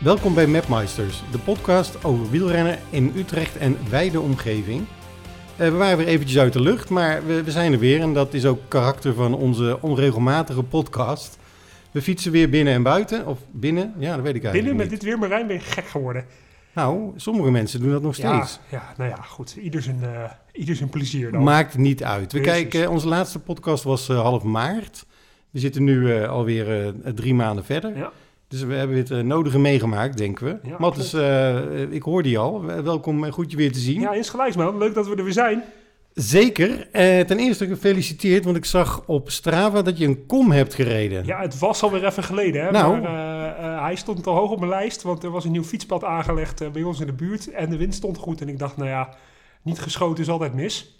Welkom bij Mapmeisters, de podcast over wielrennen in Utrecht en wijde omgeving. Eh, we waren weer eventjes uit de lucht, maar we, we zijn er weer en dat is ook karakter van onze onregelmatige podcast. We fietsen weer binnen en buiten, of binnen, ja dat weet ik eigenlijk Binnen met niet. dit weer Marijn ben je gek geworden. Nou, sommige mensen doen dat nog steeds. ja, nou ja, goed. Ieder zijn, eh, ieder zijn plezier dan. Maakt niet uit. We kijken, onze laatste podcast was eh, half maart. We zitten nu eh, alweer eh, drie maanden verder. Ja. Dus we hebben het eh, nodige meegemaakt, denken we. Ja, Mattes, eh, ik hoorde je al. Wel- Welkom, eh, goed je weer te zien. ja, insgelijks man. Leuk dat we er weer zijn. Zeker. Eh, ten eerste gefeliciteerd, want ik zag op Strava dat je een kom hebt gereden. Ja, het was alweer even geleden. Hè? Nou. Maar hij stond al hoog op mijn lijst, want er was een nieuw fietspad aangelegd bij ons in de buurt. En de wind stond goed. En ik dacht, nou ja, niet geschoten is altijd mis.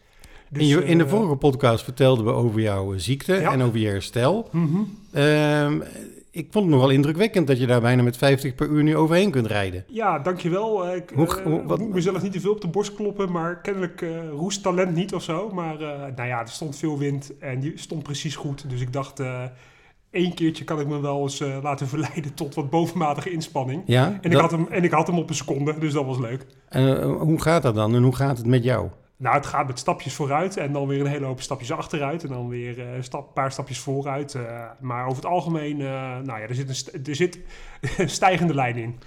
Dus, in, je, in de vorige podcast vertelden we over jouw ziekte Ja. en over je herstel. Ehm, ik vond het nogal indrukwekkend dat je daar bijna met 50 per uur nu overheen kunt rijden. Ja, dankjewel. Eh, Ik Hoe- eh, hoe- wat- moet mezelf niet te veel op de borst kloppen, maar kennelijk eh roest talent niet of zo. Maar nou ja, er stond veel wind en die stond precies goed. Dus ik dacht, eh één keertje kan ik me wel eens laten verleiden tot wat bovenmatige inspanning. Ja? En ik, had hem, en ik had hem op een seconde, dus dat was leuk. hoe gaat dat dan en hoe gaat het met jou? Nou, het gaat met stapjes vooruit en dan weer een hele hoop stapjes achteruit. En dan weer eh, een stap, paar stapjes vooruit. eh, maar over het algemeen, eh, nou ja, er zit, een, er zit een stijgende lijn in.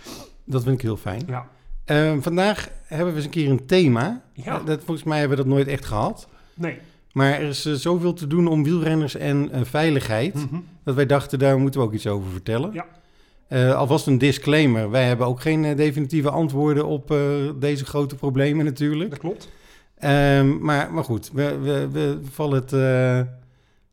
Dat vind ik heel fijn. Ja. Ehm, vandaag hebben we eens een keer een thema. Ja. Dat, volgens mij hebben we dat nooit echt gehad. Nee. Maar er is zoveel te doen om wielrenners en veiligheid. Mhm. Dat wij dachten, daar moeten we ook iets over vertellen. Ja. Eh, alvast een disclaimer. Wij hebben ook geen definitieve antwoorden op deze grote problemen natuurlijk. Dat klopt. Ehm, maar, maar goed, we, we, we vallen het, eh,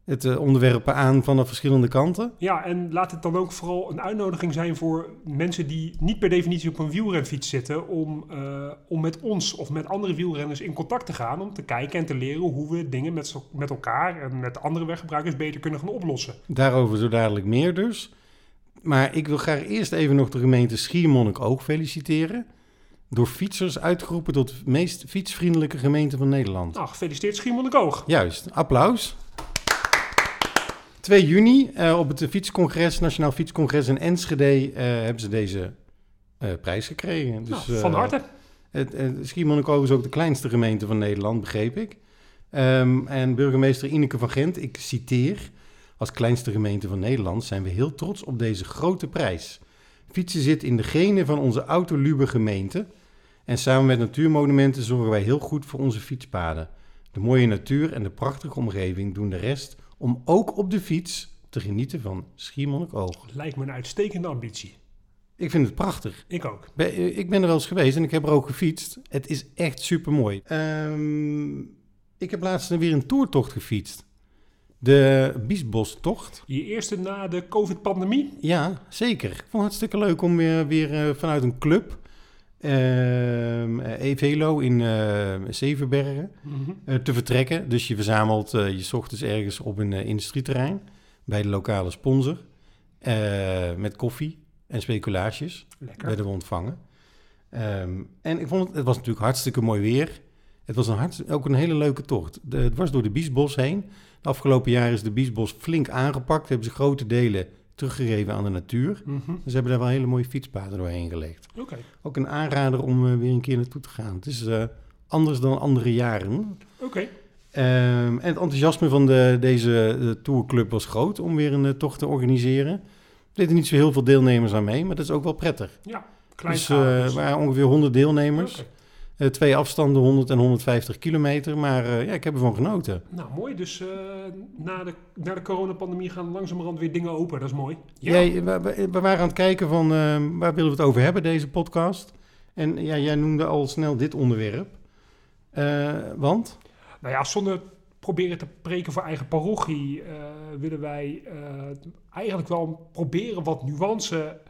het eh, onderwerp aan vanaf verschillende kanten. Ja, en laat het dan ook vooral een uitnodiging zijn voor mensen die niet per definitie op een wielrenfiets zitten, om, eh, om met ons of met andere wielrenners in contact te gaan, om te kijken en te leren hoe we dingen met, met elkaar en met andere weggebruikers beter kunnen gaan oplossen. Daarover zo dadelijk meer dus. Maar ik wil graag eerst even nog de gemeente Schiermonnikoog feliciteren. Door fietsers uitgeroepen tot de meest fietsvriendelijke gemeente van Nederland. Nou, gefeliciteerd Schiermonnikoog. Juist, applaus. 2 juni eh, op het fietscongres, Nationaal Fietscongres in Enschede, eh, hebben ze deze eh, prijs gekregen. Dus, nou, van harte. Het, Schiermonnikoog is ook de kleinste gemeente van Nederland, begreep ik. Ehm, en burgemeester Ineke van Gent, ik citeer... Als kleinste gemeente van Nederland zijn we heel trots op deze grote prijs. Fietsen zit in de genen van onze autolube gemeente. En samen met Natuurmonumenten zorgen wij heel goed voor onze fietspaden. De mooie natuur en de prachtige omgeving doen de rest om ook op de fiets te genieten van Schiermonnikoog. Lijkt me een uitstekende ambitie. Ik vind het prachtig. Ik ook. Eh, Ik ben er wel eens geweest en ik heb er ook gefietst. Het is echt super mooi. ik heb laatst weer een toertocht gefietst. De Biesbostocht. Je eerste na de COVID-pandemie? Ja, zeker. Ik vond het hartstikke leuk om weer, weer eh, vanuit een club. Ehm eh, Evelo in eh Zevenbergen Mhm. eh, te vertrekken. Dus je verzamelt je 's ochtends ergens op een industrieterrein bij de lokale sponsor. met koffie en speculaasjes Lekker. werden we ontvangen. Ehm, en ik vond het, het was natuurlijk hartstikke mooi weer. Het was een hart, ook een hele leuke tocht. De, het was door de Biesbos heen. De afgelopen jaren is de Biesbos flink aangepakt. Hebben ze grote delen teruggegeven aan de natuur. Dus ze hebben daar wel hele mooie fietspaden doorheen gelegd. Oké. Ook een aanrader om eh, weer een keer naartoe te gaan. Het is eh, anders dan andere jaren. Oké. Ehm, en het enthousiasme van de, deze eh, tourclub was groot om weer een tocht te organiseren. Er deden niet zo heel veel deelnemers aan mee, maar dat is ook wel prettig. Ja, Dus kleinschalig. eh, er waren ongeveer 100 deelnemers. Eh, twee afstanden, 100 en 150 kilometer. Maar eh, ja, ik heb ervan genoten. Nou, mooi. Dus eh, na, de, na de coronapandemie gaan langzamerhand weer dingen open. Dat is mooi. Ja. Jij, we, waren aan het kijken van waar willen we het over hebben, deze podcast. En ja, jij noemde al snel dit onderwerp. Want? Nou ja, zonder proberen te preken voor eigen parochie, willen wij eigenlijk wel proberen wat nuance,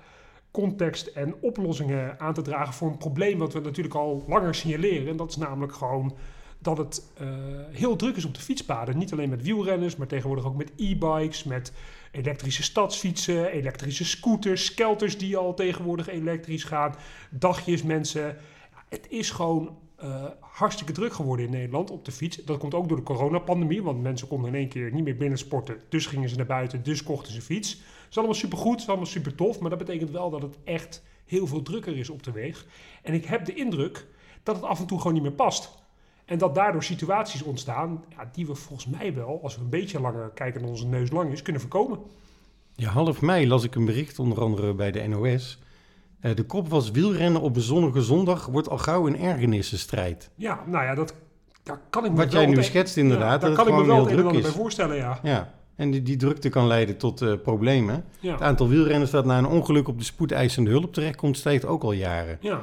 context en oplossingen aan te dragen voor een probleem wat we natuurlijk al langer signaleren. En dat is namelijk gewoon dat het eh, heel druk is op de fietspaden. Niet alleen met wielrenners, maar tegenwoordig ook met e-bikes, met elektrische stadsfietsen, elektrische scooters, skelters die al tegenwoordig elektrisch gaan, dagjes mensen. Het is gewoon eh, hartstikke druk geworden in Nederland op de fiets. Dat komt ook door de coronapandemie, want mensen konden in één keer niet meer binnen sporten. Dus gingen ze naar buiten, dus kochten ze fiets. Het is allemaal supergoed, het is allemaal super tof, maar dat betekent wel dat het echt heel veel drukker is op de weg. En ik heb de indruk dat het af en toe gewoon niet meer past. En dat daardoor situaties ontstaan ja, die we volgens mij wel, als we een beetje langer kijken dan onze neus lang is, kunnen voorkomen. Ja, half mei las ik een bericht, onder andere bij de NOS. Eh, de kop was wielrennen op een zonnige zondag wordt al gauw een ergernissenstrijd. Ja, nou ja, dat, daar kan ik me Wat wel jij nu schetst inderdaad, Ja, daar kan ik me wel heel een en druk is. bij voorstellen, ja. Ja, en die, die drukte kan leiden tot eh, problemen. Het aantal wielrenners dat na een ongeluk op de spoedeisende hulp terechtkomt, stijgt ook al jaren. ja.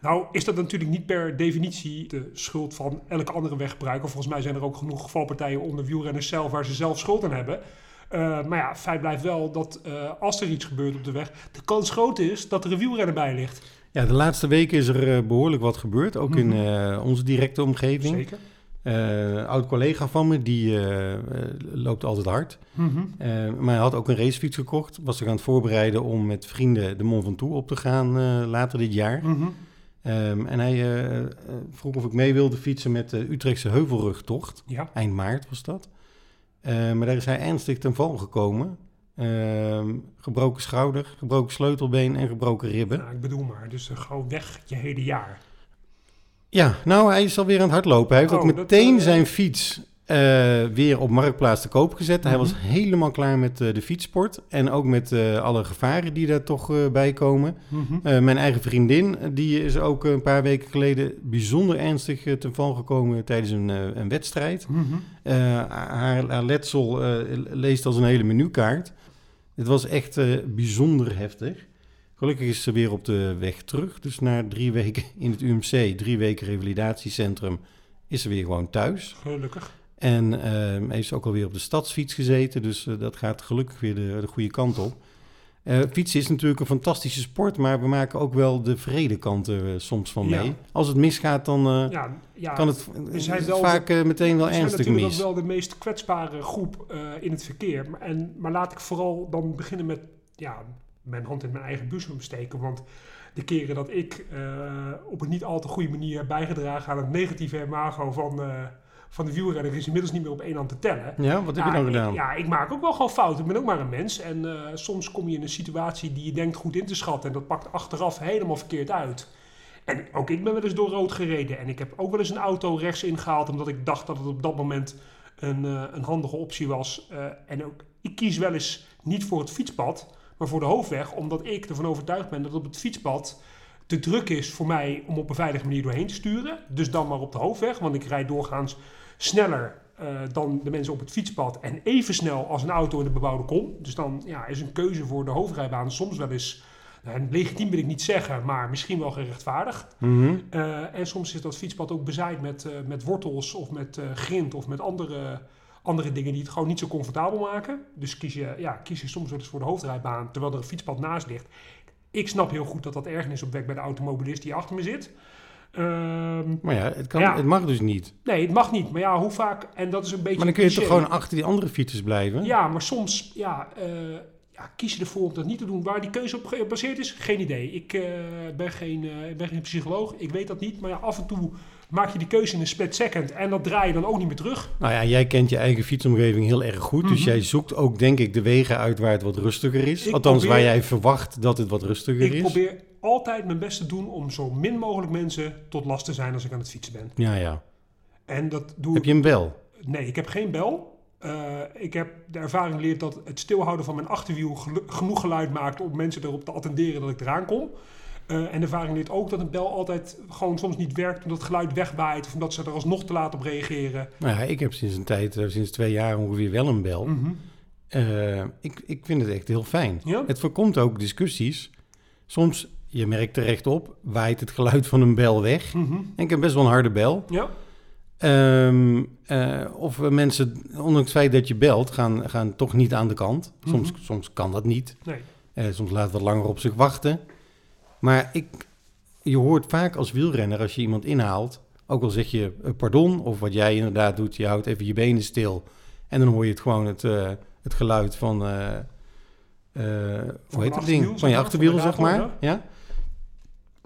Nou is dat natuurlijk niet per definitie de schuld van elke andere weggebruiker. Volgens mij zijn er ook genoeg gevalpartijen onder wielrenners zelf waar ze zelf schuld aan hebben. Eh, maar ja, feit blijft wel dat eh, als er iets gebeurt op de weg, de kans groot is dat er een wielrenner bij ligt. Ja, de laatste weken is er eh, behoorlijk wat gebeurd, ook in Mhm. onze directe omgeving. Zeker. Eh, Een oud collega van me, die eh, eh, loopt altijd hard. Mhm. Eh, maar hij had ook een racefiets gekocht. Was zich aan het voorbereiden om met vrienden de Mont Ventoux op te gaan eh, later dit jaar. Mhm. Ehm, en hij eh, eh, vroeg of ik mee wilde fietsen met de Utrechtse Heuvelrugtocht. Ja. Eind maart was dat. Eh, maar daar is hij ernstig ten val gekomen. Ehm, gebroken schouder, gebroken sleutelbeen en gebroken ribben. Nou, ik bedoel maar, dus eh, gewoon weg je hele jaar. Ja, nou, hij is alweer aan het hardlopen. Hij heeft Oh, ook dat, meteen eh, zijn fiets eh, weer op Marktplaats te koop gezet. Hij Mhm. was helemaal klaar met eh, de fietssport. En ook met alle gevaren die daar toch bij komen. Mhm. Mijn eigen vriendin, die is ook een paar weken geleden bijzonder ernstig ten val gekomen tijdens een, een wedstrijd. Mhm. Haar, haar letsel leest als een hele menukaart. Het was echt bijzonder heftig. Gelukkig is ze weer op de weg terug. Dus na drie weken in het UMC, drie weken revalidatiecentrum, is ze weer gewoon thuis. Gelukkig. En eh, heeft ze ook alweer op de stadsfiets gezeten. Dus eh, dat gaat gelukkig weer de, de goede kant op. Eh, fietsen is natuurlijk een fantastische sport, maar we maken ook wel de vrede kanten eh, soms van Ja. mee. Als het misgaat, dan Ja, ja, kan het, zijn wel vaak meteen wel We zijn ernstig natuurlijk mis. ook wel de meest kwetsbare groep in het verkeer. Maar, en, maar laat ik vooral dan beginnen met ja, mijn hand in mijn eigen boezem steken. Want de keren dat ik eh, op een niet al te goede manier heb bijgedragen aan het negatieve imago van, eh, van de wielrenner is inmiddels niet meer op één hand te tellen. Ja, wat heb je ik- gedaan? ja, ik maak ook wel gewoon fouten. Ik ben ook maar een mens. En eh, soms kom je in een situatie die je denkt goed in te schatten. En dat pakt achteraf helemaal verkeerd uit. En ook ik ben wel eens door rood gereden. En ik heb ook wel eens een auto rechts ingehaald. Omdat ik dacht dat het op dat moment een, een handige optie was. En ook, ik kies wel eens niet voor het fietspad, maar voor de hoofdweg. Omdat ik ervan overtuigd ben dat op het fietspad te druk is voor mij om op een veilige manier doorheen te sturen. Dus dan maar op de hoofdweg. Want ik rijd doorgaans sneller eh, dan de mensen op het fietspad. En even snel als een auto in de bebouwde kom. Dus dan ja, is een keuze voor de hoofdrijbaan soms wel eens... Nou, legitiem wil ik niet zeggen, maar misschien wel gerechtvaardigd. Mhm. Eh, en soms is dat fietspad ook bezaaid met, eh, met wortels of met grind of met andere, andere dingen die het gewoon niet zo comfortabel maken. Dus kies je, ja, kies je soms wel eens voor de hoofdrijbaan terwijl er een fietspad naast ligt. Ik snap heel goed dat dat ergernis opwekt bij de automobilist die achter me zit. Ehm, Maar ja, het, kan, Ja. het mag dus niet. nee, het mag niet. Maar ja, hoe vaak... En dat is een beetje Maar dan kun je toch gewoon achter die andere fietsers blijven? Ja, maar soms ja, eh, ja, kies je ervoor om dat niet te doen. Waar die keuze op gebaseerd is, geen idee. Ik, eh, ben geen, ik ben geen psycholoog, ik weet dat niet. Maar ja, af en toe maak je die keuze in een split second en dat draai je dan ook niet meer terug. Nou ja, jij kent je eigen fietsomgeving heel erg goed. Dus Mhm. jij zoekt ook, denk ik, de wegen uit waar het wat rustiger is. Ik Althans, probeer- waar jij verwacht dat het wat rustiger Ik is. probeer altijd mijn best te doen om zo min mogelijk mensen tot last te zijn als ik aan het fietsen ben. Ja, ja. En dat doe Heb ik... je een bel? Nee, ik heb geen bel. Eh, ik heb de ervaring geleerd dat het stilhouden van mijn achterwiel genoeg geluid maakt om mensen erop te attenderen dat ik eraan kom. Eh, en ervaring leert ook dat een bel altijd gewoon soms niet werkt omdat het geluid wegwaait of omdat ze er alsnog te laat op reageren. Nou ja, ik heb sinds een tijd, eh, sinds twee jaar ongeveer wel een bel. Mhm. Eh, ik, ik vind het echt heel fijn. Ja? Het voorkomt ook discussies. Soms, je merkt terecht op, waait het geluid van een bel weg. Mhm. En ik heb best wel een harde bel. Ja? Ehm, eh, of mensen, ondanks het feit dat je belt, gaan, gaan toch niet aan de kant. Soms, Mhm. soms kan dat niet. Nee. Soms laat het wat langer op zich wachten. Maar ik, je hoort vaak als wielrenner, als je iemand inhaalt, ook al zeg je eh, pardon, of wat jij inderdaad doet, je houdt even je benen stil. En dan hoor je het gewoon het, eh, het geluid van, eh, hoe heet dat ding? Van je achterwiel, zeg maar. Ja.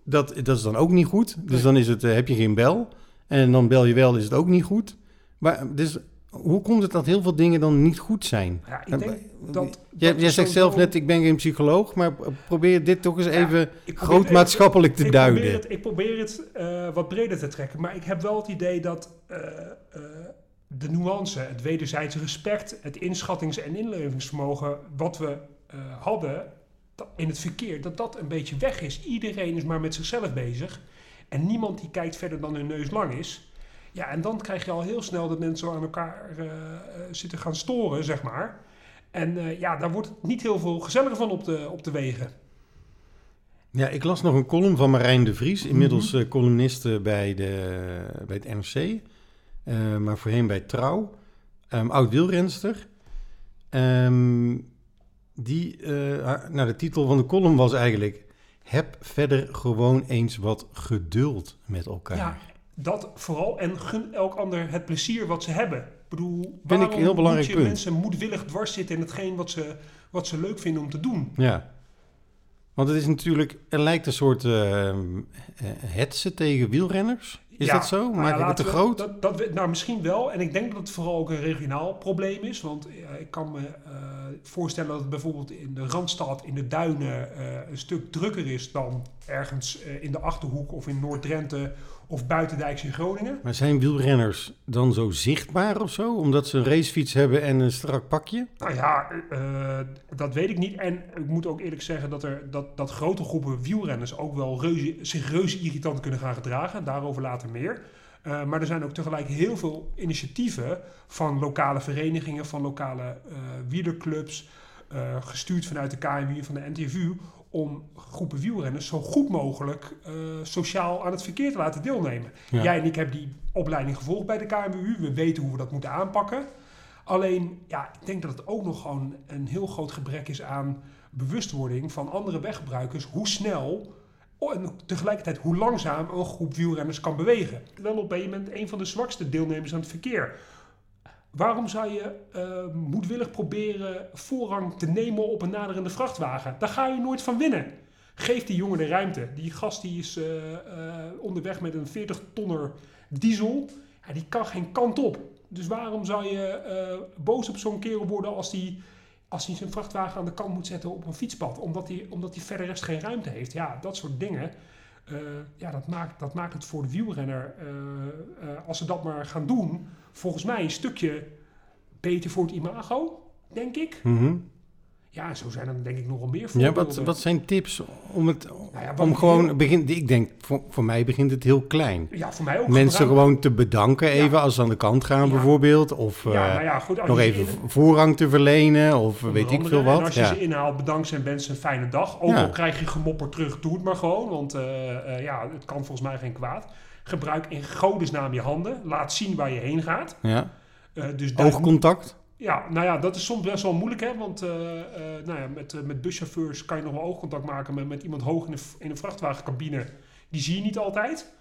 Dat, dat is dan ook niet goed. Dus Nee. dan is het, heb je geen bel. En dan bel je wel, is het ook niet goed. Maar dus hoe komt het dat heel veel dingen dan niet goed zijn? Ja, ik denk dat... Jij, dat jij is zegt zelf net, ik ben geen psycholoog, maar probeer dit toch eens Ja, even groot het maatschappelijk te ik duiden. Probeer het, ik probeer het eh, wat breder te trekken, maar ik heb wel het idee dat eh, eh, de nuance, het wederzijdse respect, het inschattings- en inlevingsvermogen wat we hadden in het verkeer, dat dat een beetje weg is. Iedereen is maar met zichzelf bezig en niemand die kijkt verder dan hun neus lang is. Ja, en dan krijg je al heel snel dat mensen aan elkaar eh, eh, zitten gaan storen, zeg maar. En eh, ja, daar wordt het niet heel veel gezelliger van op de, op de wegen. Ja, ik las nog een column van Marijn de Vries, inmiddels Mhm. eh, columniste bij, de, bij het NRC, maar voorheen bij Trouw, Ehm oud wielrenster. Ehm, die, haar- nou, de titel van de column was eigenlijk: Heb verder gewoon eens wat geduld met elkaar. Ja, dat vooral. En gun elk ander het plezier wat ze hebben. Ik bedoel, ik waarom een heel belangrijk moet je punt. mensen moedwillig dwars zitten in hetgeen wat ze, wat ze leuk vinden om te doen? Ja. Want het is natuurlijk, er lijkt een soort eh, hetsen tegen wielrenners. Is Ja, dat zo? nou ja, Maak ik het te we- groot? Dat, dat, we- nou, misschien wel. En ik denk dat het vooral ook een regionaal probleem is. Want eh, ik kan me eh, voorstellen dat het bijvoorbeeld in de Randstad, in de Duinen, eh, een stuk drukker is dan ergens eh, in de Achterhoek of in Noord-Drenthe of buitendijks in Groningen. Maar zijn wielrenners dan zo zichtbaar of zo? Omdat ze een racefiets hebben en een strak pakje? Nou ja, eh, dat weet ik niet. En ik moet ook eerlijk zeggen dat, er, dat, dat grote groepen wielrenners ook wel reuze, zich reuze irritant kunnen gaan gedragen. Daarover later meer. Eh, maar er zijn ook tegelijk heel veel initiatieven van lokale verenigingen, van lokale eh wielerclubs, eh, gestuurd vanuit de KNWU en van de NTVU, om groepen wielrenners zo goed mogelijk sociaal aan het verkeer te laten deelnemen. Ja. Jij en ik hebben die opleiding gevolgd bij de KNWU. We weten hoe we dat moeten aanpakken. Alleen, ja, ik denk dat het ook nog gewoon een heel groot gebrek is aan bewustwording van andere weggebruikers. Hoe snel en tegelijkertijd hoe langzaam een groep wielrenners kan bewegen. Wel op je bent een van de zwakste deelnemers aan het verkeer. Waarom zou je eh, moedwillig proberen voorrang te nemen op een naderende vrachtwagen? Daar ga je nooit van winnen. Geef die jongen de ruimte. Die gast die is eh, eh, onderweg met een 40 tonner diesel. Ja, die kan geen kant op. Dus waarom zou je boos op zo'n kerel worden als die, als hij zijn vrachtwagen aan de kant moet zetten op een fietspad? Omdat hij, omdat hij verder rest geen ruimte heeft. Ja, dat soort dingen. eh, ja, dat maakt, dat maakt het voor de wielrenner, eh, eh, als ze dat maar gaan doen, volgens mij een stukje beter voor het imago, denk ik. Mhm. Ja, zo zijn er denk ik nog wel meer Ja, voorbeelden. wat, wat zijn tips om het... Nou ja, om gewoon, heel- begin, ik denk, voor, voor mij begint het heel klein. Ja, voor mij ook. Mensen gewoon te bedanken even als ze aan de kant gaan Ja. bijvoorbeeld. Of eh, Ja, nou ja, goed. Nog even in- voorrang te verlenen of onder weet ik veel wat. En als je ja. ze inhaalt, bedankt en wens een fijne dag. Ook Ja. al krijg je gemopper terug, doe het maar gewoon. Want eh, eh, ja, het kan volgens mij geen kwaad. Gebruik in godesnaam je handen. Laat zien waar je heen gaat. ja. Eh, dus Oogcontact. Ja, nou ja, dat is soms best wel moeilijk, hè. Want eh, eh, nou ja, met, eh, met buschauffeurs kan je nog wel oogcontact maken met, met iemand hoog in een, in vrachtwagencabine. Die zie je niet altijd.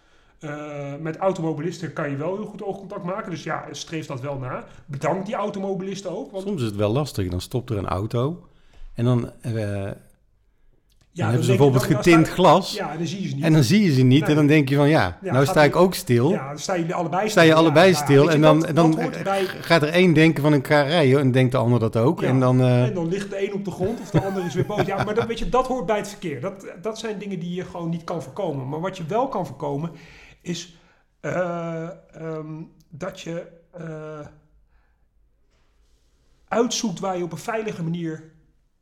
Met automobilisten kan je wel heel goed oogcontact maken. Dus ja, streef dat wel na. Bedank die automobilisten ook. Want Soms is het wel lastig. Dan stopt er een auto en dan, dan hebben ze bijvoorbeeld dan- getint glas. Ja, dan zie je ze niet. En dan zie je ze niet Nee. en dan denk je van ja, nou sta ik ook stil. Ja, dan staan jullie allebei stil. Sta je allebei stil en dan, dan erbij. gaat er één denken van ga rijden en denkt de ander dat ook. En dan, eh, En dan ligt de een op de grond of de ander is weer boos. Ja, maar dat, weet je, dat hoort bij het verkeer. Dat, dat zijn dingen die je gewoon niet kan voorkomen. Maar wat je wel kan voorkomen is eh, ehm, dat je eh, uitzoekt waar je op een veilige manier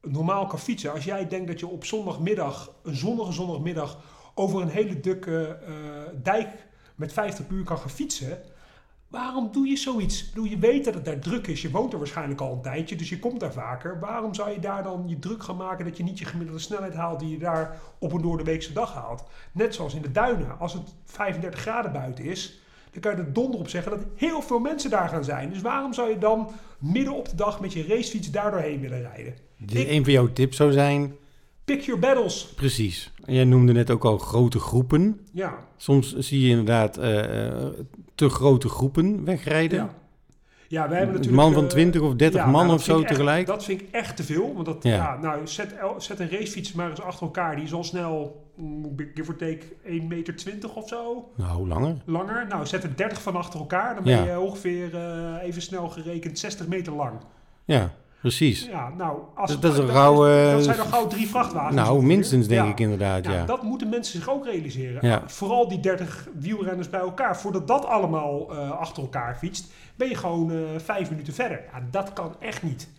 normaal kan fietsen. Als jij denkt dat je op zondagmiddag, een zonnige zondagmiddag, over een hele drukke eh, dijk met 50 uur kan gaan fietsen. Waarom doe je zoiets? Bedoel, je weet dat het daar druk is. Je woont er waarschijnlijk al een tijdje, dus je komt daar vaker. Waarom zou je daar dan je druk gaan maken dat je niet je gemiddelde snelheid haalt die je daar op een doordeweekse dag haalt? Net zoals in de duinen. Als het 35 graden buiten is, dan kan je er donder op zeggen dat heel veel mensen daar gaan zijn. Dus waarom zou je dan midden op de dag met je racefiets daar doorheen willen rijden? Die- een van jouw tips zou zijn, Pick your battles. precies. Jij noemde net ook al grote groepen. Ja. Soms zie je inderdaad eh, eh, te grote groepen wegrijden. Ja. Ja, wij hebben Een natuurlijk... man van eh, 20 of 30 ja, man nou, dat of zo echt- tegelijk? Dat vind ik echt te veel. Want dat, Ja. ja. nou, zet, zet een racefiets maar eens achter elkaar. Die is al snel, mm, give or take, 1,20 meter of zo. Nou, langer. Langer. Nou, zet er 30 van achter elkaar. Dan ben Ja. je ongeveer, eh, even snel gerekend, 60 meter lang. Ja, precies. Ja, nou, als, Dat- dat is een rauw, dat zijn er gauw drie vrachtwagens. Nou, ongeveer. minstens denk Ja. ik inderdaad, Ja, ja. dat moeten mensen zich ook realiseren. Ja. Vooral die 30 wielrenners bij elkaar. Voordat dat allemaal eh, achter elkaar fietst, ben je gewoon eh, vijf minuten verder. Ja, dat kan echt niet.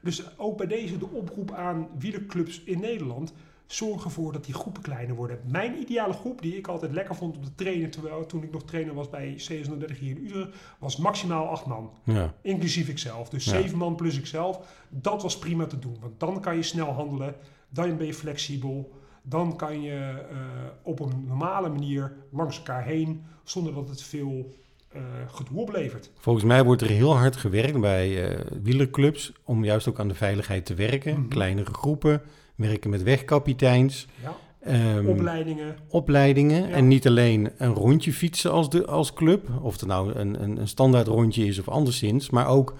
Dus ook bij deze de oproep aan wielerclubs in Nederland. Zorg ervoor dat die groepen kleiner worden. Mijn ideale groep, die ik altijd lekker vond om te trainen, terwijl toen ik nog trainer was bij CS130 hier in Utrecht, was maximaal acht man. Ja, Inclusief ikzelf. Dus Ja. zeven man plus ikzelf. Dat was prima te doen. Want dan kan je snel handelen. Dan ben je flexibel. Dan kan je eh, op een normale manier langs elkaar heen. Zonder dat het veel eh gedoe oplevert. Volgens mij wordt er heel hard gewerkt bij eh wielerclubs om juist ook aan de veiligheid te werken. Mhm. Kleinere groepen, werken met wegkapiteins, Ja. ehm, Opleidingen. opleidingen. Ja. En niet alleen een rondje fietsen als, de, als club, of het nou een, een, een standaard rondje is of anderszins, maar ook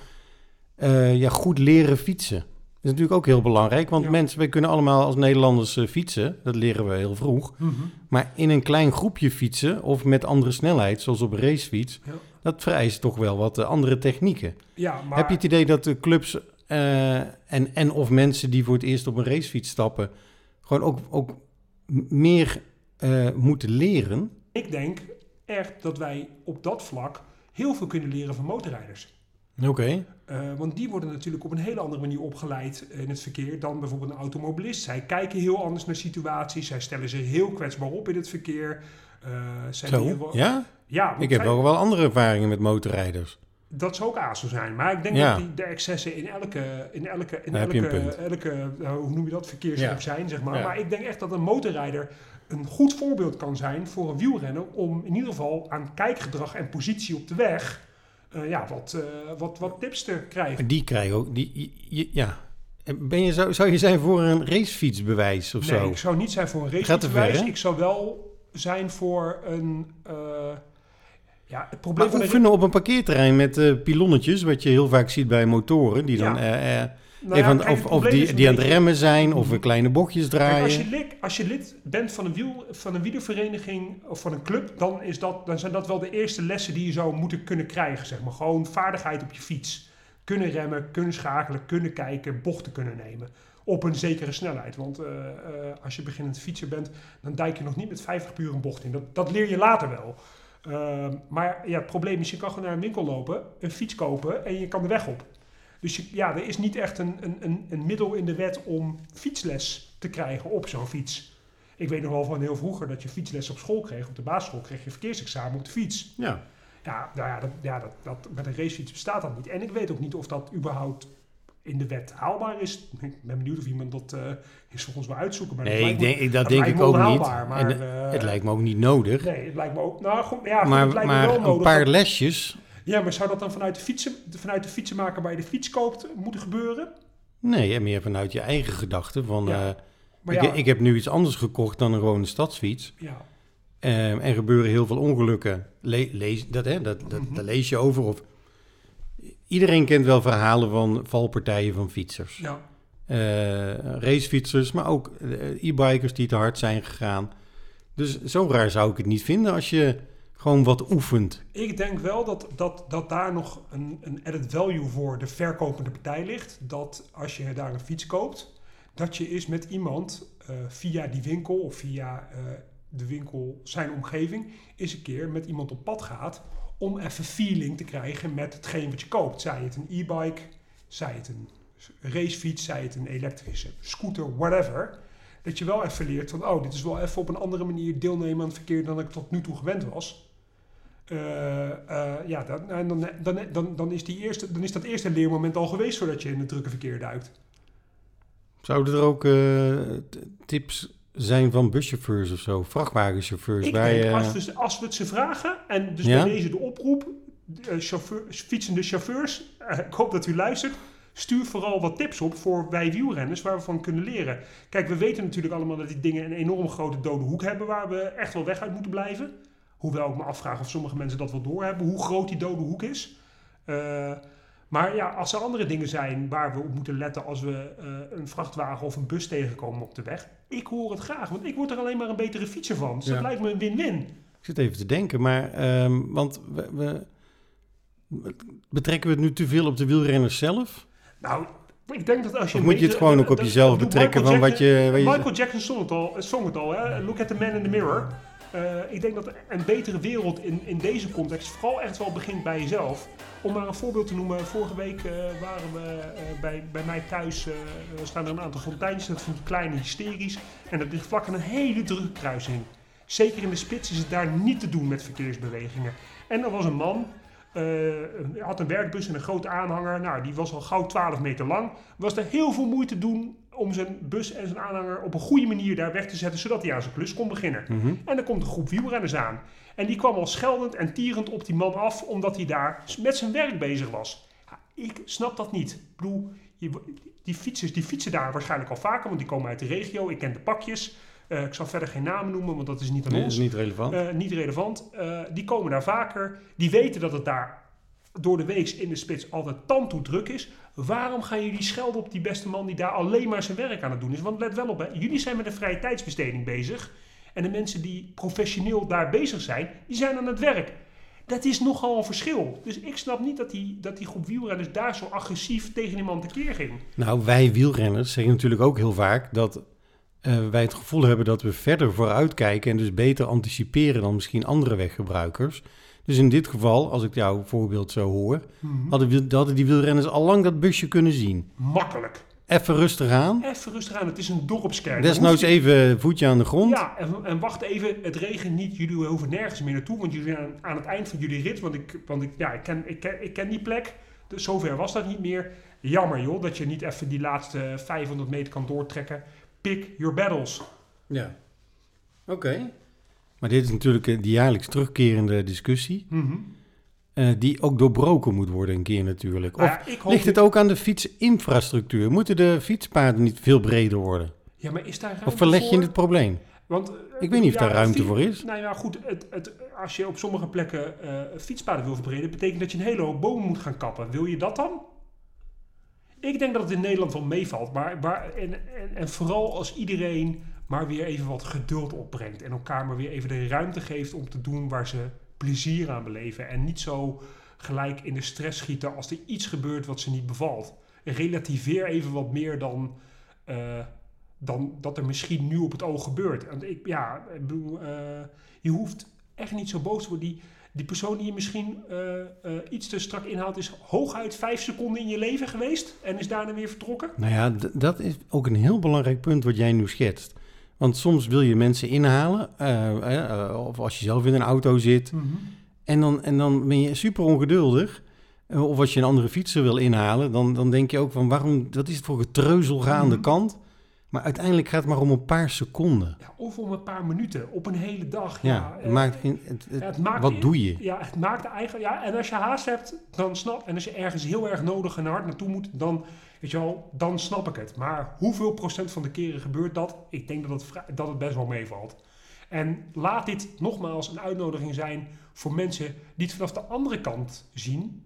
eh, ja, goed leren fietsen. Dat is natuurlijk ook heel belangrijk, want Ja. mensen, wij kunnen allemaal als Nederlanders eh, fietsen, dat leren we heel vroeg. Maar in een klein groepje fietsen of met andere snelheid, zoals op een racefiets, Ja. dat vereist toch wel wat eh, andere technieken. Ja, maar Heb je het idee dat de clubs eh, en, en of mensen die voor het eerst op een racefiets stappen, gewoon ook, ook meer eh, moeten leren? ik denk echt dat wij op dat vlak heel veel kunnen leren van motorrijders. Oké. Eh, want die worden natuurlijk op een hele andere manier opgeleid in het verkeer dan bijvoorbeeld een automobilist. Zij kijken heel anders naar situaties. Zij stellen zich heel kwetsbaar op in het verkeer. Zij Zo, wel- ja? ja Ik heb zij- ook wel andere ervaringen met motorrijders. Dat zou ook ASO zijn. Maar ik denk Ja. dat die, de excessen in elke, in elke, in elke, elke eh, hoe noem je dat, verkeersgroep Ja. zijn, zeg maar. Ja. Maar ik denk echt dat een motorrijder een goed voorbeeld kan zijn voor een wielrenner om in ieder geval aan kijkgedrag en positie op de weg eh, ja, wat, eh, wat, wat tips te krijgen. Die krijgen ook, die, ja. Ben je, zou, zou je zijn voor een racefietsbewijs of nee, zo? ik zou niet zijn voor een racefietsbewijs. Ik zou wel zijn voor een... ja, het probleem Maar oefenen op een parkeerterrein met eh pilonnetjes, wat je heel vaak ziet bij motoren, die dan eh, eh, Nou ja, even, of, of die, die aan het remmen zijn, of Mhm. een kleine bochtjes Kijk, als, draaien. je lid, als je lid bent van een, wiel, van een wielervereniging of van een club, dan, is dat, dan zijn dat wel de eerste lessen die je zou moeten kunnen krijgen. Zeg maar. Gewoon vaardigheid op je fiets. Kunnen remmen, kunnen schakelen, kunnen kijken, bochten kunnen nemen. Op een zekere snelheid. Want als je beginnend fietser bent, dan duik je nog niet met 50 puur een bocht in. Dat, dat leer je later wel. Ehm, maar ja, het probleem is, je kan gewoon naar een winkel lopen, een fiets kopen en je kan de weg op. Dus je- ja, er is niet echt een, een, een, een middel in de wet om fietsles te krijgen op zo'n fiets. Ik weet nog wel van heel vroeger dat je fietsles op school kreeg. Op de basisschool kreeg je verkeersexamen op de fiets. Ja. Ja, nou ja, dat, ja dat, dat, met een racefiets bestaat dat niet. En ik weet ook niet of dat überhaupt in de wet haalbaar is. Ik ben benieuwd of iemand dat eh is volgens mij uitzoeken. Maar Nee, dat ik me- denk, dat dat denk ik ook niet. Maar, en, eh, het lijkt me ook niet nodig. Nee, het lijkt me ook... Nou, goed, ja, goed, maar het maar wel een nodig. paar lesjes? ja, maar zou dat dan vanuit de, fietsen, vanuit de fietsenmaker waar je de fiets koopt moeten gebeuren? Nee, en meer vanuit je eigen gedachten. Van, Ja. eh, Maar ik, ja, ik heb nu iets anders gekocht dan een gewone stadsfiets. ja, Ehm, er gebeuren heel veel ongelukken. Le- lees, dat, hè, dat, dat, Mhm. Daar lees je over. Of, iedereen kent wel verhalen van valpartijen van fietsers. ja. Eh, racefietsers, maar ook eh, e-bikers die te hard zijn gegaan. Dus zo raar zou ik het niet vinden als je gewoon wat oefent. Ik denk wel dat, dat, dat daar nog een, een added value voor de verkopende partij ligt. Dat als je daar een fiets koopt, dat je eens met iemand eh, via die winkel of via de winkel zijn omgeving eens een keer met iemand op pad gaat om even feeling te krijgen met hetgeen wat je koopt. Zij het een e-bike, zij het een racefiets, zij het een elektrische scooter, whatever. Dat je wel even leert van, oh, dit is wel even op een andere manier deelnemen aan het verkeer dan ik tot nu toe gewend was. Eh, eh, ja, dan, dan, dan, dan, dan, is die eerste, dan is dat eerste leermoment al geweest voordat je in het drukke verkeer duikt. Zouden er ook t- tips zijn van buschauffeurs of zo? Vrachtwagenchauffeurs? Ik denk, je- als we, als we het ze vragen, en dus Ja? bij deze de oproep, eh, chauffeur, fietsende chauffeurs, eh, ik hoop dat u luistert, stuur vooral wat tips op voor wij wielrenners waar we van kunnen leren. Kijk, we weten natuurlijk allemaal dat die dingen een enorm grote dode hoek hebben waar we echt wel weg uit moeten blijven. Hoewel ik me afvraag of sommige mensen dat wel doorhebben, hoe groot die dode hoek is. Eh, maar ja, als er andere dingen zijn waar we op moeten letten als we eh, een vrachtwagen of een bus tegenkomen op de weg, ik hoor het graag, want ik word er alleen maar een betere fietser van. Dus Ja. dat lijkt me een win-win. Ik zit even te denken, maar ehm, want we, we- betrekken we het nu te veel op de wielrenners zelf? Nou, ik denk dat als je... Of moet je het gewoon ook op jezelf betrekken Michael van wat Jackson- je... wat je- Michael Jackson zong het al, zong het al hè? Look at the man in the mirror. Eh, ik denk dat een betere wereld in, in deze context vooral echt wel begint bij jezelf. Om maar een voorbeeld te noemen, vorige week eh, waren we eh, bij, bij mij thuis, staan er een aantal fonteintjes, dat vind ik klein en hysterisch. En dat ligt vlak aan een hele drukke kruising. Zeker in de spits is het daar niet te doen met verkeersbewegingen. En er was een man, had een werkbus en een grote aanhanger. Nou, die was al gauw 12 meter lang. Was er heel veel moeite doen om zijn bus en zijn aanhanger op een goede manier daar weg te zetten, zodat hij aan zijn klus kon beginnen. Mhm. En dan komt een groep wielrenners aan. En die kwam al scheldend en tierend op die man af, omdat hij daar met zijn werk bezig was. Ja, ik snap dat niet. Ik bedoel, je, die fietsers die fietsen daar waarschijnlijk al vaker, want die komen uit de regio. Ik ken de pakjes. Eh, ik zal verder geen namen noemen, want dat is niet aan Nee, dat ons. is niet relevant. Eh, niet relevant. Eh, die komen daar vaker. Die weten dat het daar door de weeks in de spits altijd tandtoe druk is. Waarom gaan jullie schelden op die beste man die daar alleen maar zijn werk aan het doen is? Want let wel op, hè. jullie zijn met een vrije tijdsbesteding bezig. En de mensen die professioneel daar bezig zijn, die zijn aan het werk. Dat is nogal een verschil. Dus ik snap niet dat die, dat die groep wielrenners daar zo agressief tegen die man tekeer ging. Nou, wij wielrenners zeggen natuurlijk ook heel vaak dat eh, wij het gevoel hebben dat we verder vooruit kijken en dus beter anticiperen dan misschien andere weggebruikers. Dus in dit geval, als ik jouw voorbeeld zo hoor, hadden, wiel- hadden die wielrenners al lang dat busje kunnen zien. Makkelijk. Even rustig aan. Even rustig aan, het is een dorpskern. Desnoods je- even voetje aan de grond. Ja, en, en wacht even, het regent niet, jullie hoeven nergens meer naartoe, want jullie zijn aan, het eind van jullie rit, want ik, want ik, ja, ik, ken, ik, ken, ik ken die plek, dus zover was dat niet meer. Jammer joh, dat je niet even die laatste 500 meter kan doortrekken. Pick your battles. Ja. Oké. Maar dit is natuurlijk eh, die jaarlijks terugkerende discussie, Mhm. eh, die ook doorbroken moet worden een keer natuurlijk. Nou Of ja, ligt het ook aan de fietsinfrastructuur? Moeten de fietspaden niet veel breder worden? Ja, maar is daar ruimte Of verleg je het probleem? Want, eh, Ik weet niet of daar ruimte voor is. Nou ja, goed, het, het, als je op sommige plekken fietspaden wil verbreden, betekent dat je een hele hoop bomen moet gaan kappen. Wil je dat dan? Ik denk dat het in Nederland wel meevalt, maar, maar en, en, en vooral als iedereen maar weer even wat geduld opbrengt en elkaar maar weer even de ruimte geeft om te doen waar ze plezier aan beleven en niet zo gelijk in de stress schieten als er iets gebeurt wat ze niet bevalt. Relativeer even wat meer dan, eh, dan dat er misschien nu op het oog gebeurt. Ik, ja, eh, je hoeft echt niet zo boos te worden. Die, die persoon die je misschien eh, iets te strak inhaalt, is hooguit vijf seconden in je leven geweest en is daarna weer vertrokken. Nou ja, dat is ook een heel belangrijk punt wat jij nu schetst. Want soms wil je mensen inhalen, eh, eh, of als je zelf in een auto zit, en dan, en dan ben je super ongeduldig. Eh, Of als je een andere fietser wil inhalen, dan, dan denk je ook van waarom, wat is het voor getreuzel ga aan de Mhm. kant? Maar uiteindelijk gaat het maar om een paar seconden. Ja, of om een paar minuten op een hele dag. Ja, Ja, het maakt geen, het, het- ja, het maakt- wat doe je? Ja, het maakt eigenlijk. Ja, en als je haast hebt, dan snap. En als je ergens heel erg nodig en hard naartoe moet, dan, weet je wel, dan snap ik het. Maar hoeveel procent van de keren gebeurt dat? Ik denk dat het, dat het best wel meevalt. En laat dit nogmaals een uitnodiging zijn voor mensen die het vanaf de andere kant zien.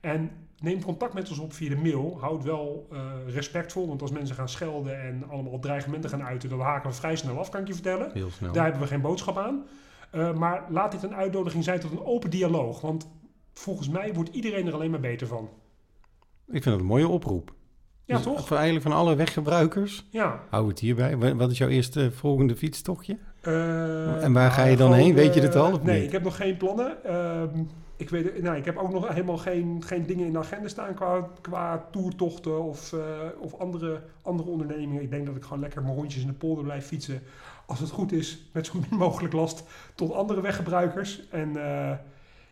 En neem contact met ons op via de mail. Houd wel eh, respectvol, want als mensen gaan schelden en allemaal dreigementen gaan uiten, dan haken we vrij snel af, kan ik je vertellen. Heel snel. Daar hebben we geen boodschap aan. Uh, maar laat dit een uitnodiging zijn tot een open dialoog. Want volgens mij wordt iedereen er alleen maar beter van. Ik vind het een mooie oproep. Ja, Dus toch? Voor eigenlijk van alle weggebruikers, Ja. hou het hierbij. Wa- Wat is jouw eerste volgende fietstochtje? Uh, En waar ga je dan heen? Weet je dit al, of nee, niet? ik heb nog geen plannen. Ik, weet, nou, ik heb ook nog helemaal geen, geen dingen in de agenda staan qua, qua toertochten of, uh, of andere, andere ondernemingen. Ik denk dat ik gewoon lekker mijn rondjes in de polder blijf fietsen. Als het goed is, met zo min mogelijk last tot andere weggebruikers. En uh,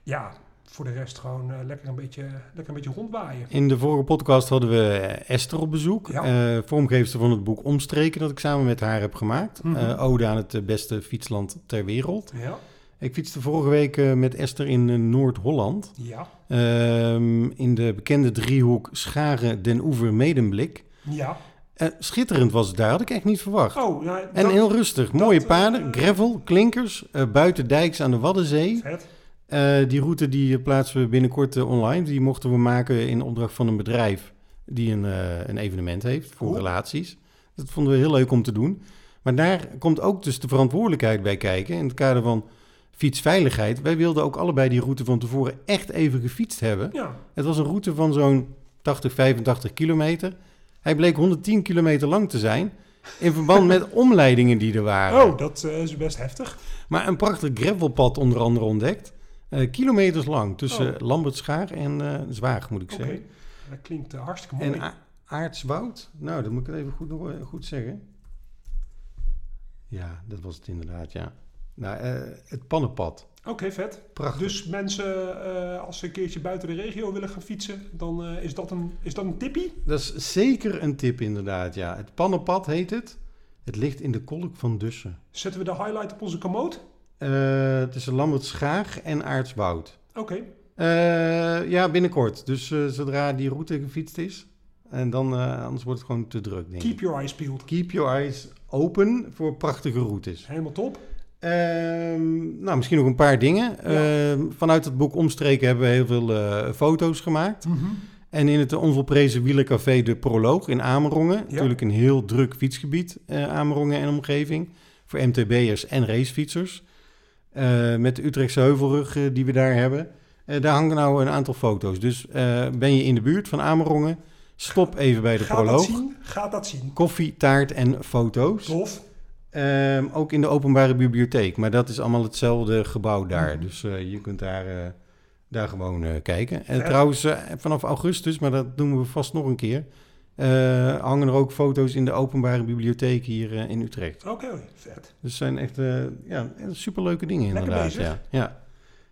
ja, voor de rest gewoon uh, lekker, een beetje, lekker een beetje rondwaaien. In de vorige podcast hadden we Esther op bezoek. Ja. Vormgeefster van het boek Omstreken dat ik samen met haar heb gemaakt. Mm -hmm. ode aan het beste fietsland ter wereld. Ja. Ik fietste vorige week uh, met Esther in Noord-Holland. Ja. Um, in de bekende driehoek Scharen, Den Oever, Medemblik. Ja. Uh, schitterend was het daar, had ik echt niet verwacht. Oh, nou, en dat, heel rustig. Mooie paden, gravel, klinkers, buiten dijks aan de Waddenzee. Vet. Eh, die route die plaatsen we binnenkort eh, online. Die mochten we maken in opdracht van een bedrijf die een, eh, een evenement heeft voor Cool. relaties. Dat vonden we heel leuk om te doen. Maar daar komt ook dus de verantwoordelijkheid bij kijken. In het kader van fietsveiligheid. Wij wilden ook allebei die route van tevoren echt even gefietst hebben. Ja, Het was een route van zo'n 80, 85 kilometer. Hij bleek 110 kilometer lang te zijn. In verband met omleidingen die er waren. oh, dat eh, is best heftig. Maar een prachtig gravelpad onder andere ontdekt. Eh, kilometers lang tussen Oh. Lambertschaar en eh Zwaag, moet ik Oké, zeggen. dat klinkt hartstikke mooi. En A- Aartswoud? Nou, dat moet ik het even goed, goed zeggen. Ja, dat was het inderdaad, ja. Nou, eh, het pannenpad. Oké, vet. Prachtig. Dus mensen, eh, als ze een keertje buiten de regio willen gaan fietsen, dan eh, is, dat een, is dat een tippie? Dat is zeker een tip inderdaad, ja. Het pannenpad heet het. Het ligt in de kolk van Dussen. Zetten we de highlight op onze komoot? Eh tussen Lambertschaag en Aartswoud. Oké, ja, binnenkort. Dus zodra die route gefietst is. En dan, anders wordt het gewoon te druk, denk ik. keep your eyes peeled. Keep your eyes open voor prachtige routes. Helemaal top. Ehm, nou, misschien nog een paar dingen. Ehm, vanuit het boek Omstreken hebben we heel veel eh, foto's gemaakt. En in het onvolprezen wielercafé De Proloog in Amerongen. Natuurlijk een heel druk fietsgebied, eh, Amerongen en omgeving. Voor MTB'ers en racefietsers. Eh, met de Utrechtse heuvelrug die we daar hebben. Daar hangen nou een aantal foto's. Dus ben je in de buurt van Amerongen, stop even bij de Gaat Proloog. zien? Gaat dat zien? Koffie, taart en foto's. Tof. Ehm, ook in de openbare bibliotheek. Maar dat is allemaal hetzelfde gebouw daar. Mhm. Dus eh, je kunt daar, eh, daar gewoon eh, kijken. En trouwens, vanaf augustus, maar dat doen we vast nog een keer... hangen er ook foto's in de openbare bibliotheek hier in Utrecht. Oké, vet. Dus zijn echt ja, superleuke dingen Lekker inderdaad. bezig. Ja. Ja.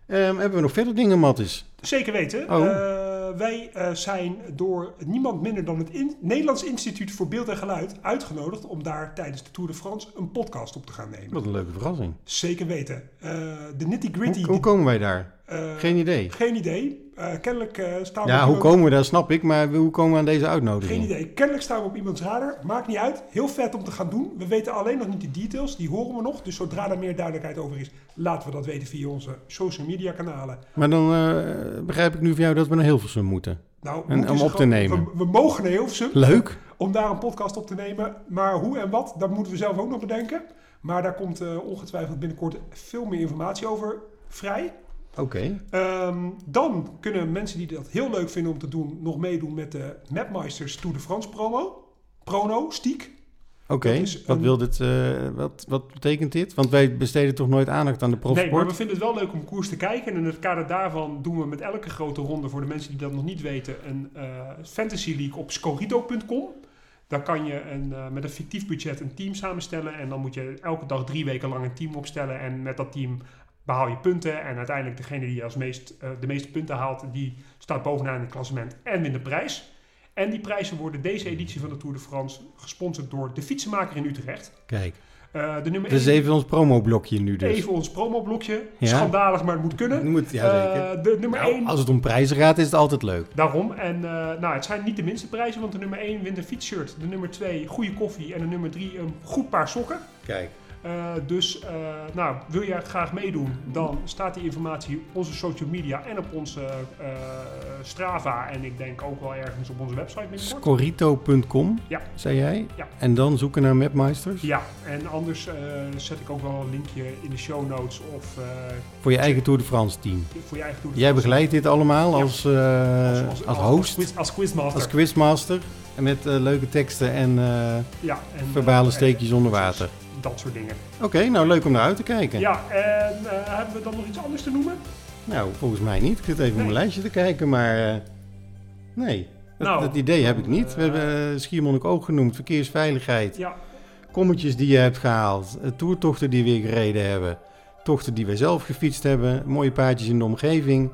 Ehm, hebben we nog verder dingen, Mattis? Zeker weten. Oh. Eh, wij eh, zijn door niemand minder dan het in- Nederlands Instituut voor Beeld en Geluid uitgenodigd om daar tijdens de Tour de France een podcast op te gaan nemen. Wat een leuke verrassing. Zeker weten. Eh, de nitty gritty. Hoe, hoe komen wij daar? Geen idee. Geen idee. Kennelijk staan we Ja, hoe komen we daar, snap ik. Maar hoe komen we aan deze uitnodiging? Geen idee. Kennelijk staan we op iemands radar. Maakt niet uit. Heel vet om te gaan doen. We weten alleen nog niet de details. Die horen we nog. Dus zodra er meer duidelijkheid over is, laten we dat weten via onze social media kanalen. Maar dan begrijp ik nu van jou dat we naar Hilversum moeten. Nou, En moeten om op te nemen. We, we mogen naar Hilversum Leuk. om daar een podcast op te nemen. Maar hoe en wat, dat moeten we zelf ook nog bedenken. Maar daar komt eh, ongetwijfeld binnenkort veel meer informatie over vrij. Oké. Ehm, dan kunnen mensen die dat heel leuk vinden om te doen, nog meedoen met de Mapmeisters Tour de France promo. Prono, stiek. Oké. Wat, een- wil dit, eh, wat, wat betekent dit? Want wij besteden toch nooit aandacht aan de Nee, maar profsport? we vinden het wel leuk om koers te kijken. En in het kader daarvan doen we met elke grote ronde, voor de mensen die dat nog niet weten, een eh, Fantasy League op scorito.com. Daar kan je een, eh, met een fictief budget een team samenstellen. En dan moet je elke dag drie weken lang een team opstellen. En met dat team behaal je punten. En uiteindelijk degene die als meest, de meeste punten haalt, die staat bovenaan in het klassement en wint de prijs. En die prijzen worden deze editie van de Tour de France gesponsord door de fietsenmaker in Utrecht. Kijk, Eh, de nummer één- even ons promoblokje nu dus. Even ons promoblokje. Ja. Schandalig, maar het moet kunnen. Dat Moet, ja, zeker. Eh, de nummer Nou, 1. als het om prijzen gaat, is het altijd leuk. Daarom. En eh, nou, het zijn niet de minste prijzen, want de nummer 1 wint een fietsshirt. De nummer 2 goede koffie. En de nummer 3 een goed paar sokken. Kijk. Eh, dus eh, nou, wil jij graag meedoen, dan staat die informatie op onze social media en op onze eh, Strava. En ik denk ook wel ergens op onze website. Scorito.com, Ja. zei jij? Ja. En dan zoeken naar Mapmeisters? Ja, en anders zet ik ook wel een linkje in de show notes of Voor je eigen Tour de France team. voor je eigen Tour de Jij begeleidt dit allemaal Ja. als, eh, als, host, quiz- als quizmaster. als quizmaster. En met leuke teksten en ja, en, verbale steekjes onder water. Dat soort dingen. Oké, nou leuk om naar uit te kijken. Ja, en eh, hebben we dan nog iets anders te noemen? Nou, volgens mij niet. Ik zit even op Nee. mijn lijstje te kijken, maar eh, nee. Dat, Nou, dat idee heb ik niet. We eh, hebben uh, Schiermonnik ook genoemd, verkeersveiligheid, Ja, kommetjes die je hebt gehaald, eh, toertochten die we weer gereden hebben, tochten die wij zelf gefietst hebben, mooie paadjes in de omgeving.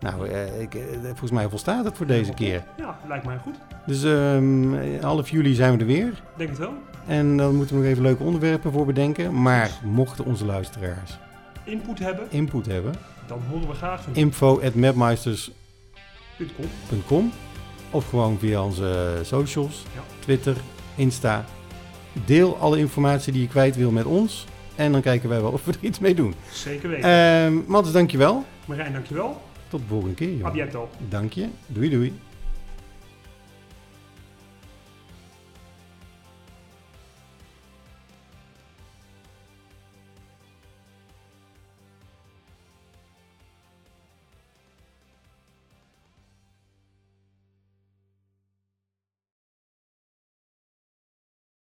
Nou, eh, ik, eh, volgens mij volstaat het voor deze keer. ja, lijkt mij goed. Dus ehm, half juli zijn we er weer. Denk het wel. En dan moeten we nog even leuke onderwerpen voor bedenken. Maar mochten onze luisteraars Input hebben, input hebben, dan horen we graag van info at mapmeisters je. Com. Of gewoon via onze socials, Ja. Twitter, Insta. Deel alle informatie die je kwijt wil met ons. En dan kijken wij wel of we er iets mee doen. Zeker weten. Ehm Matthijs, dankjewel. Marijn, dankjewel. Tot de volgende keer. Joh. biento. Dank je. Doei doei.